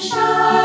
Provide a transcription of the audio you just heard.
山